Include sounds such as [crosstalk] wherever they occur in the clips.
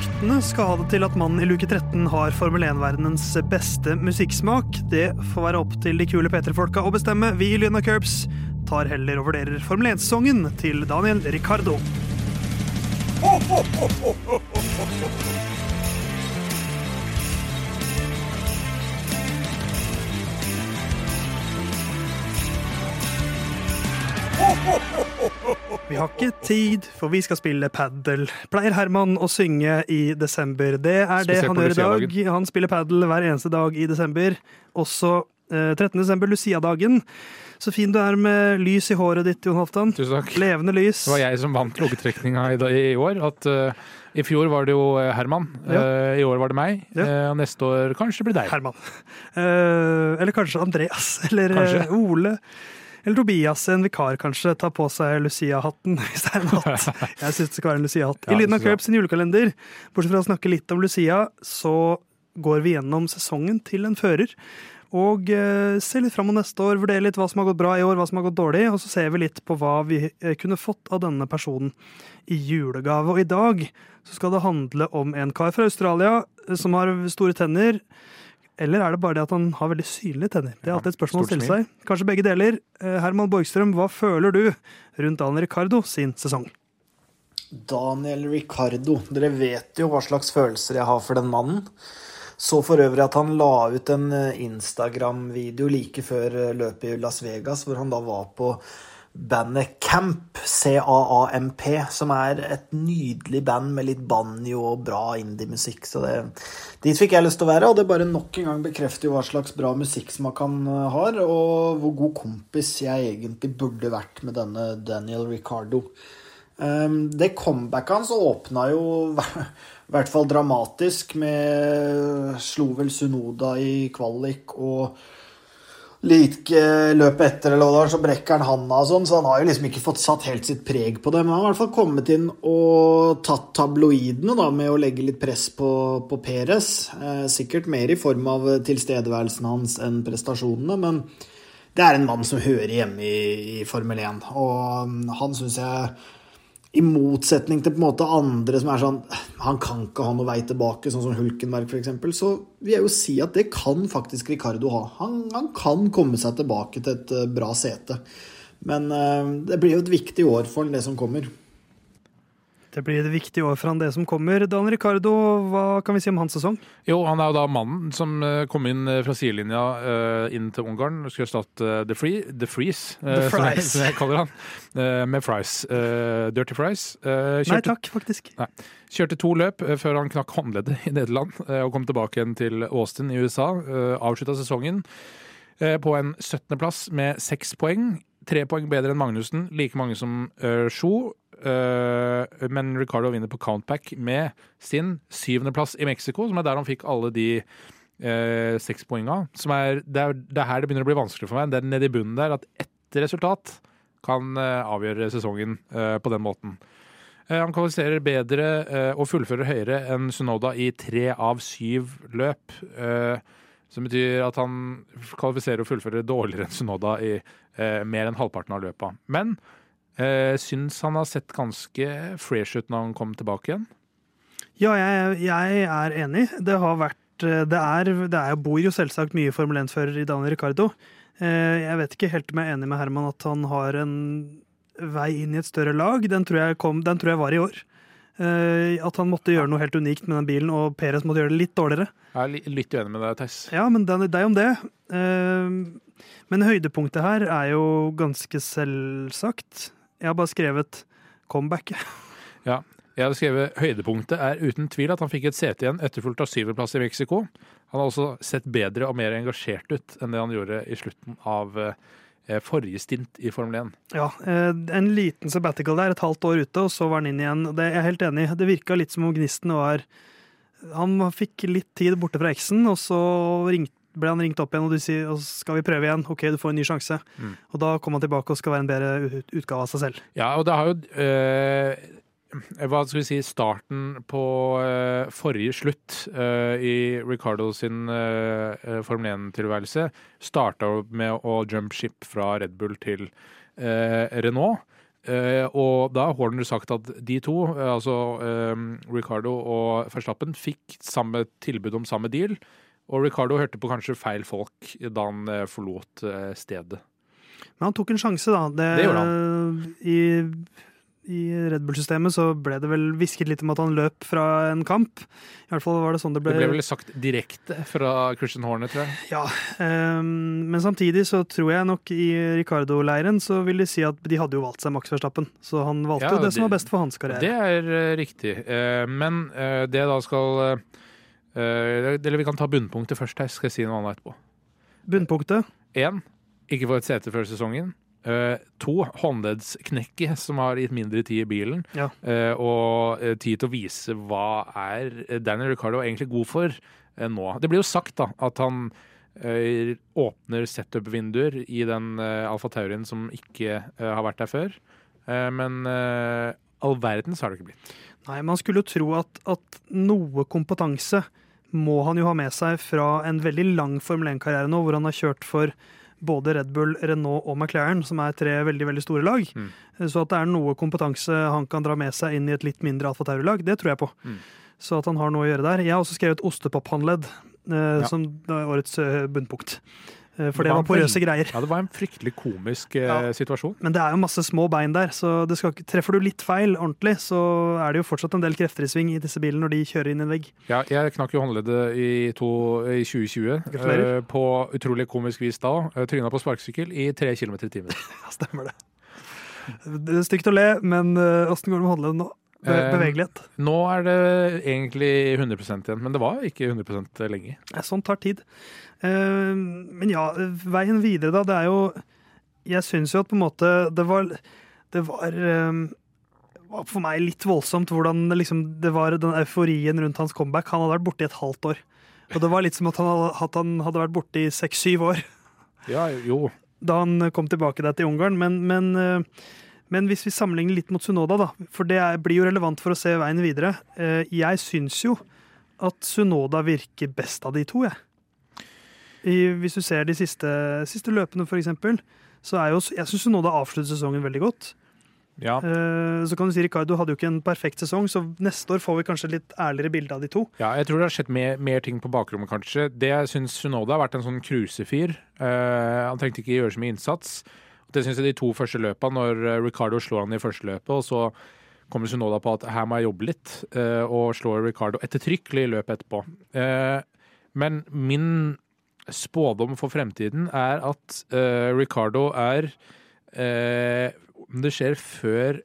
Ryktene skal ha det til at mannen i luke 13 har Formel 1-verdenens beste musikksmak. Det får være opp til de kule P3-folka å bestemme. Vi i Lyna Curbs tar heller og vurderer Formel 1-sesongen til Daniel Ricardo. Vi har ikke tid, for vi skal spille padel. Pleier Herman å synge i desember. Det er det han gjør i dag. Han spiller padel hver eneste dag i desember. Også eh, 13. desember, Lucia-dagen. Så fin du er med lys i håret ditt, Jon Halvdan. Tusen takk. Levende lys. Det var jeg som vant loddtrekninga i, i år. At, uh, I fjor var det jo eh, Herman. Ja. Eh, I år var det meg. Ja. Neste år kanskje blir det deg. Herman. [laughs] Eller kanskje Andreas. Eller Kanskje. Ole. Eller Tobias, en vikar kanskje, tar på seg Lucia-hatten [laughs] hvis det er en hatt. Jeg syns det skal være en Lucia-hatt. I Lyden av. Curbs sin julekalender, bortsett fra å snakke litt om Lucia, så går vi gjennom sesongen til en fører. Og eh, ser litt fram mot neste år, vurderer litt hva som har gått bra i år, hva som har gått dårlig, og så ser vi litt på hva vi eh, kunne fått av denne personen i julegave. Og i dag så skal det handle om en kar fra Australia eh, som har store tenner. Eller er det bare det at han har veldig synlige tenner? Det er alltid et spørsmål å stille seg. Kanskje begge deler. Eh, Herman Borgstrøm, hva føler du rundt Daniel Ricardo sin sesong? Daniel Ricardo. Dere vet jo hva slags følelser jeg har for den mannen. Så for øvrig at han la ut en eh, Instagram-video like før eh, løpet i Las Vegas, hvor han da var på bandet Camp, C-A-A-M-P, som er et nydelig band med litt banjo og bra indie-musikk. Så det, dit fikk jeg lyst til å være, og det bare nok en gang bekrefter jo hva slags bra musikksmak han eh, har, og hvor god kompis jeg egentlig burde vært med denne Daniel Ricardo. Um, det comebacket hans åpna jo [laughs] i hvert fall dramatisk med Slo vel Sunoda i kvalik og like løpet etter eller hva det så brekker han handa og sånn, så han har jo liksom ikke fått satt helt sitt preg på det. Men han har i hvert fall kommet inn og tatt tabloidene da, med å legge litt press på, på Peres. Eh, sikkert mer i form av tilstedeværelsen hans enn prestasjonene, men det er en mann som hører hjemme i, i Formel 1. Og um, han syns jeg i motsetning til på en måte andre som er sånn Han kan ikke ha noe vei tilbake, sånn som Hulkenberg f.eks. Så vil jeg jo si at det kan faktisk Ricardo ha. Han, han kan komme seg tilbake til et eh, bra sete. Men eh, det blir jo et viktig år for han, det som kommer. Det blir et viktig år for han, det som kommer. Dan Ricardo, hva kan vi si om hans sesong? Jo, han er jo da mannen som eh, kom inn eh, fra sidelinja eh, inn til Ungarn og skulle erstatte The Free, The Freeze, The Fries. som jeg kaller han, med Fries. Dirty Fries. Kjørte, Nei takk, faktisk. kjørte to løp før han knakk håndleddet i Nederland og kom tilbake igjen til Austin i USA. Avslutta sesongen på en 17.-plass med seks poeng. Tre poeng bedre enn Magnussen, like mange som uh, Sjo. Uh, men Ricardo vinner på countback med sin syvendeplass i Mexico, som er der han fikk alle de uh, seks poenga. Som er, det, er, det er her det begynner å bli vanskelig for meg. Det er nede i bunnen der at ett resultat kan uh, avgjøre sesongen på den måten. Han kvalifiserer bedre og fullfører høyere enn Sunoda i tre av syv løp. eh, som betyr at han kvalifiserer og fullfører dårligere enn Sunoda i eh, mer enn halvparten av løpa. Men eh, syns han har sett ganske fresh ut når han kom tilbake igjen. Ja, jeg, jeg er enig. Det har vært eh, Det er, det er, bor jo selvsagt mye Formel 1-fører i Daniel Ricardo. Eh, Jeg vet ikke helt om jeg er enig med Herman at han har en vei inn i et større lag. Den tror jeg, kom, den tror jeg var i år. Eh, At han måtte gjøre noe helt unikt med den bilen, og Perez måtte gjøre det litt dårligere. Jeg er litt uenig med deg, Theis. Ja, men det er om det. Eh, Men høydepunktet her er jo ganske selvsagt. Jeg har bare skrevet comeback. [laughs] Ja. Jeg hadde skrevet høydepunktet er uten tvil at han fikk et sete igjen, etterfulgt av syvendeplass i Mexico. Han har også sett bedre og mer engasjert ut enn det han gjorde i slutten av eh, forrige stint i Formel 1. Ja, eh, en liten sabbatical der, et halvt år ute, og så var han inn igjen. Det er jeg helt enig i. Det virka litt som om gnisten var Han fikk litt tid borte fra eksen, og så ringte ble han ringt opp igjen, og du sier og skal vi prøve igjen. OK, du får en ny sjanse. Mm. Og da kom han tilbake og skal være en bedre utgave av seg selv. Ja, og det har jo eh, Hva skal vi si Starten på uh, forrige slutt uh, i Ricardo sin eh, eh, Formel 1-tilværelse starta med å jump ship fra Red Bull til eh, Renault. Eh, og da har Horner sagt at de to, eh, altså eh, Ricardo og Verstappen, fikk samme tilbud om samme deal. Og Ricardo hørte på kanskje feil folk da han eh, forlot eh, stedet. Men han tok en sjanse, da. Det, Det gjorde I, I Red Bull-systemet så ble det vel hvisket litt om at han løp fra en kamp. I hvert fall var det sånn det ble. Det ble vel sagt direkte fra Christian Horne, tror jeg. Ja, um, men samtidig så tror jeg nok i Ricardo-leiren så vil de si at de hadde jo valgt seg Max Verstappen. Så han valgte Ja, jo det, som var best for hans karriere. Det er eh, riktig. Eh, men eh, det da skal Eller vi kan ta bunnpunktet først her, skal jeg si noe annet etterpå. Bunnpunktet Én, ikke få et sete før sesongen. Eh, to, håndleddsknekket som har gitt mindre tid i bilen. Ja. Uh, og uh, tid til å vise hva er Daniel Ricardo egentlig god for nå. Det blir jo sagt da at han åpner setup-vinduer i den uh, Alfa Taurien som ikke har vært der før. Men all verdens har det ikke blitt. Nei, man skulle jo tro at, at noe kompetanse må han jo ha med seg fra en veldig lang Formel 1-karriere nå, hvor han har kjørt for både Red Bull, Renault og McLaren, som er tre veldig veldig store lag. Mm. Så at det er noe kompetanse han kan dra med seg inn i et litt mindre Alfa Tauri-lag, det tror jeg på. Mm. Så at han har noe å gjøre der. Jeg har også skrevet ostepop-håndledd eh, Ja. som er årets eh, bunnpunkt. Eh, for Det det var var porøse greier. Ja, det var en fryktelig komisk eh, Ja. situasjon. Men det er jo masse små bein der, så det skal, treffer du litt feil ordentlig, så er det jo fortsatt en del krefter i sving i disse bilene når de kjører inn i en vegg. Ja, jeg knakk jo håndleddet i, to, i 2020. Gratulerer. eh, på utrolig komisk vis da. Uh, Tryna på sparkesykkel i tre km i timen. [laughs] Ja, stemmer det. Det stygt å le, men åssen går det med håndleddet nå? Be Eh. Nå er det egentlig 100% igjen, men det var ikke 100 lenge. Sånt tar tid. Eh, men ja, veien videre, da. Det er jo Jeg syns jo at på en måte det var Det var, eh, var for meg litt voldsomt hvordan liksom Det var den euforien rundt hans comeback. Han hadde vært borte i et halvt år. Og det var litt som at han hadde, at han hadde vært borte i seks-syv år. Ja, jo. da han kom tilbake der til Ungarn. Men, men, eh, men hvis vi sammenligner litt mot Sunoda, da, for det blir jo relevant for å se veien videre. Eh, Jeg syns jo at Sunoda virker best av de to, jeg. Hvis du ser de siste, siste løpene, for eksempel, så er jo Jeg syns Sunoda avslutter sesongen veldig godt. Ja. Eh, Så kan du si Ricardo hadde jo ikke en perfekt sesong, så neste år får vi kanskje litt ærligere bilde av de to. ja, jeg tror det har skjedd mer, mer ting på bakrommet, kanskje. Det jeg syns Sunoda har vært en sånn krusefyr. Eh, han trengte ikke gjøre så mye innsats. Det syns jeg de to første løpa, når eh, Ricardo slår han i første løpet, og så kommer Sunoda på at her må jeg jobbe litt, eh, og slår Ricardo ettertrykkelig i løpet etterpå. Eh, men min spådom for fremtiden er at Ricardo er Om det skjer før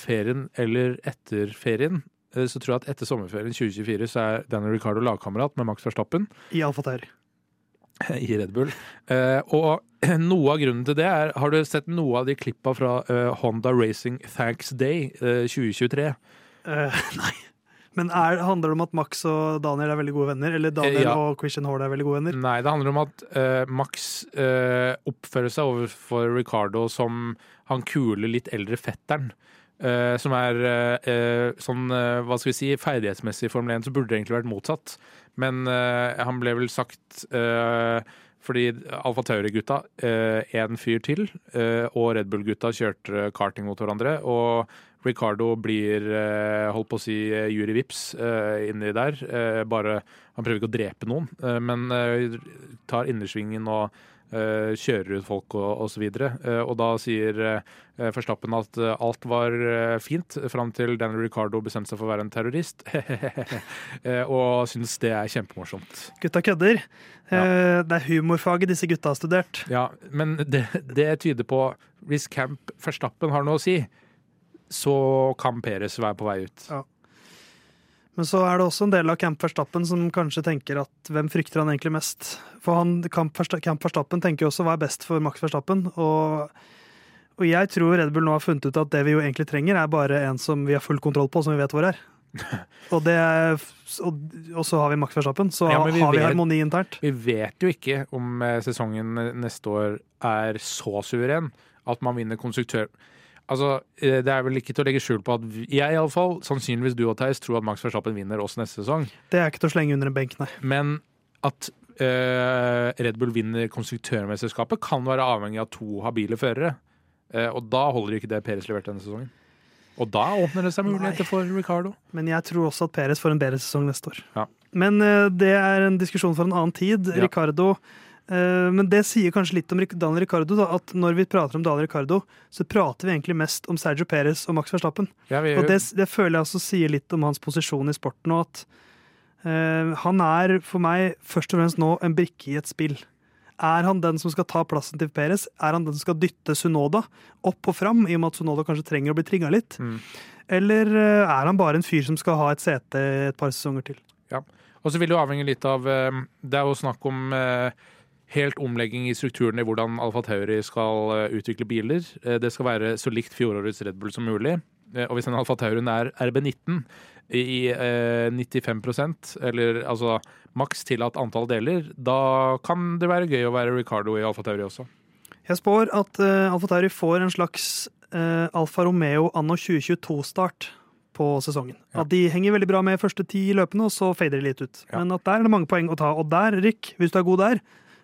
ferien eller etter ferien, så tror jeg at etter sommerferien 2024 så er Daniel Ricardo lagkamerat med Max Verstappen I Alfa Tauri. [laughs] i Red Bull. Og [clears throat] noe av grunnen til det er Har du sett noe av de klippa fra uh, Honda Racing Thanks Day uh, 2023? Uh, nei. Men er, handler det om at Max og Daniel er veldig gode venner? Eller Daniel Eh, ja. og Christian Horde er veldig gode venner? Nei, det handler om at uh, Max uh, oppfører seg overfor Ricardo som han kule, litt eldre fetteren. Uh, som er sånn, hva skal vi si, ferdighetsmessig i Formel 1, så burde det egentlig vært motsatt. Men han ble vel sagt eh, fordi Alfa Tauri-gutta, én fyr til, eh, og Red Bull-gutta kjørte karting mot hverandre. Og Ricardo blir, eh, holdt på å si, jury Vips eh, inni der. Eh, bare Han prøver ikke å drepe noen, eh, men eh, tar innersvingen og eh, kjører ut folk og osv. Uh, og da sier uh, Verstappen at eh, alt var eh, fint fram til Daniel Ricardo bestemte seg for å være en terrorist. [laughs] Eh, og syns det er kjempemorsomt. Gutta kødder. Eh, Det er humorfaget disse gutta har studert. Ja, men det, det tyder på Hvis Camp Verstappen har noe å si, så kan Peres være på vei ut. Men så er det også en del av Camp Verstappen som kanskje tenker at hvem frykter han egentlig mest? For han, Camp, Versta- Camp Verstappen tenker jo også hva er best for Max Verstappen. Og, og jeg tror Red Bull nå har funnet ut at det vi jo egentlig trenger, er bare en som vi har full kontroll på, som vi vet hvor er. [laughs] Og, det og, og så har vi Max Verstappen, så Ja, vi har vi vet- harmoni internt. Vi vet jo ikke om eh, sesongen neste år er så suveren at man vinner konstruktør... Altså, eh, Det er vel ikke til å legge skjul på at jeg, iallfall, sannsynligvis du og Theis, tror at Max Verstappen vinner oss neste sesong. Det er ikke til å slenge under en benk, nei. Men at uh, Red Bull vinner konstruktørmesterskapet, kan være avhengig av to habile førere. Uh, og da holder ikke det Peres leverte denne sesongen. Og da åpner det seg muligheter for Ricardo. Men jeg tror også at Peres får en bedre sesong neste år. Ja. Men uh, det er en diskusjon for en annen tid. Ja. Ricardo Men det sier kanskje litt om Daniel Ricardo, da, at når vi prater om Daniel Ricardo, så prater vi egentlig mest om Sergio Perez og Max Verstappen. Ja, Og det, det føler jeg også sier litt om hans posisjon i sporten, og at uh, han er for meg først og fremst nå en brikke i et spill. Er han den som skal ta plassen til Perez? Er han den som skal dytte Sunoda opp og fram, i og med at Sunoda kanskje trenger å bli trigga litt? Mm. Eller eh, er han bare en fyr som skal ha et sete et par sesonger til? Ja, Og så vil det jo avhenge litt av eh, Det er jo snakk om eh, helt omlegging i strukturen i hvordan Alfa Tauri skal eh, utvikle biler. Eh, Det skal være så likt fjorårets Red Bull som mulig. Eh, Og hvis den Alfa Taurien er RB19 i eh, 95% eller altså maks tillatt antall deler, da kan det være gøy å være Ricardo i Alfa Tauri også. Jeg spår at Alfa Tauri får en slags Alfa Romeo anno 2022-start på sesongen. Ja. At de henger veldig bra med første ti løpene, og så fader de litt ut. Ja. Men at der er det mange poeng å ta. Og der, Rick, hvis du er god der,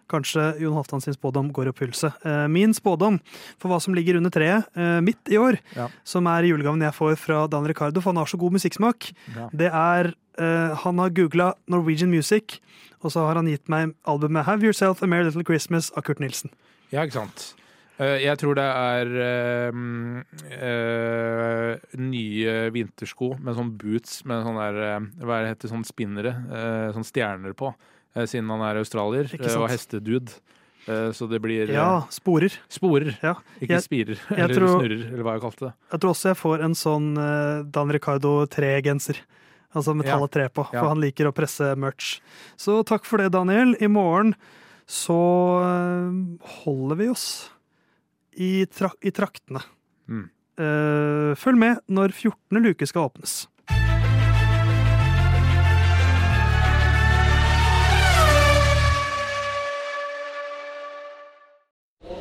kanskje Jon Halvdan sin spådom går i oppfyllelse. Eh, min spådom for hva som ligger under treet mitt i år, Ja. som er julegaven jeg får fra Dan Ricardo, for han har så god musikksmak, Ja. det er eh, Han har googla Norwegian Music, og så har han gitt meg albumet Have Yourself a Merry Little Christmas av Kurt Nilsen. Ja, ikke sant. Eh, Jeg tror det er øh, øh, nye vintersko med sånn boots med sånn der eh, Hva heter det sånn spinnere? Øh, sånn stjerner på, eh, siden han er australier. Eh, og hestedude. Eh, så det blir eh, Ja, sporer. sporer, Ja. ikke Jeg- spirer. jeg Eller tror- snurrer, eller hva jeg kalte det. Jeg tror også jeg får en sånn eh, Dan Ricardo 3-genser. Altså med Ja. tallet 3 på, Ja. for han liker å presse merch. Så takk for det, Daniel. I morgen så eh, holder vi oss i, tra i traktene. Mm. Eh, følg med når 14. luke skal åpnes.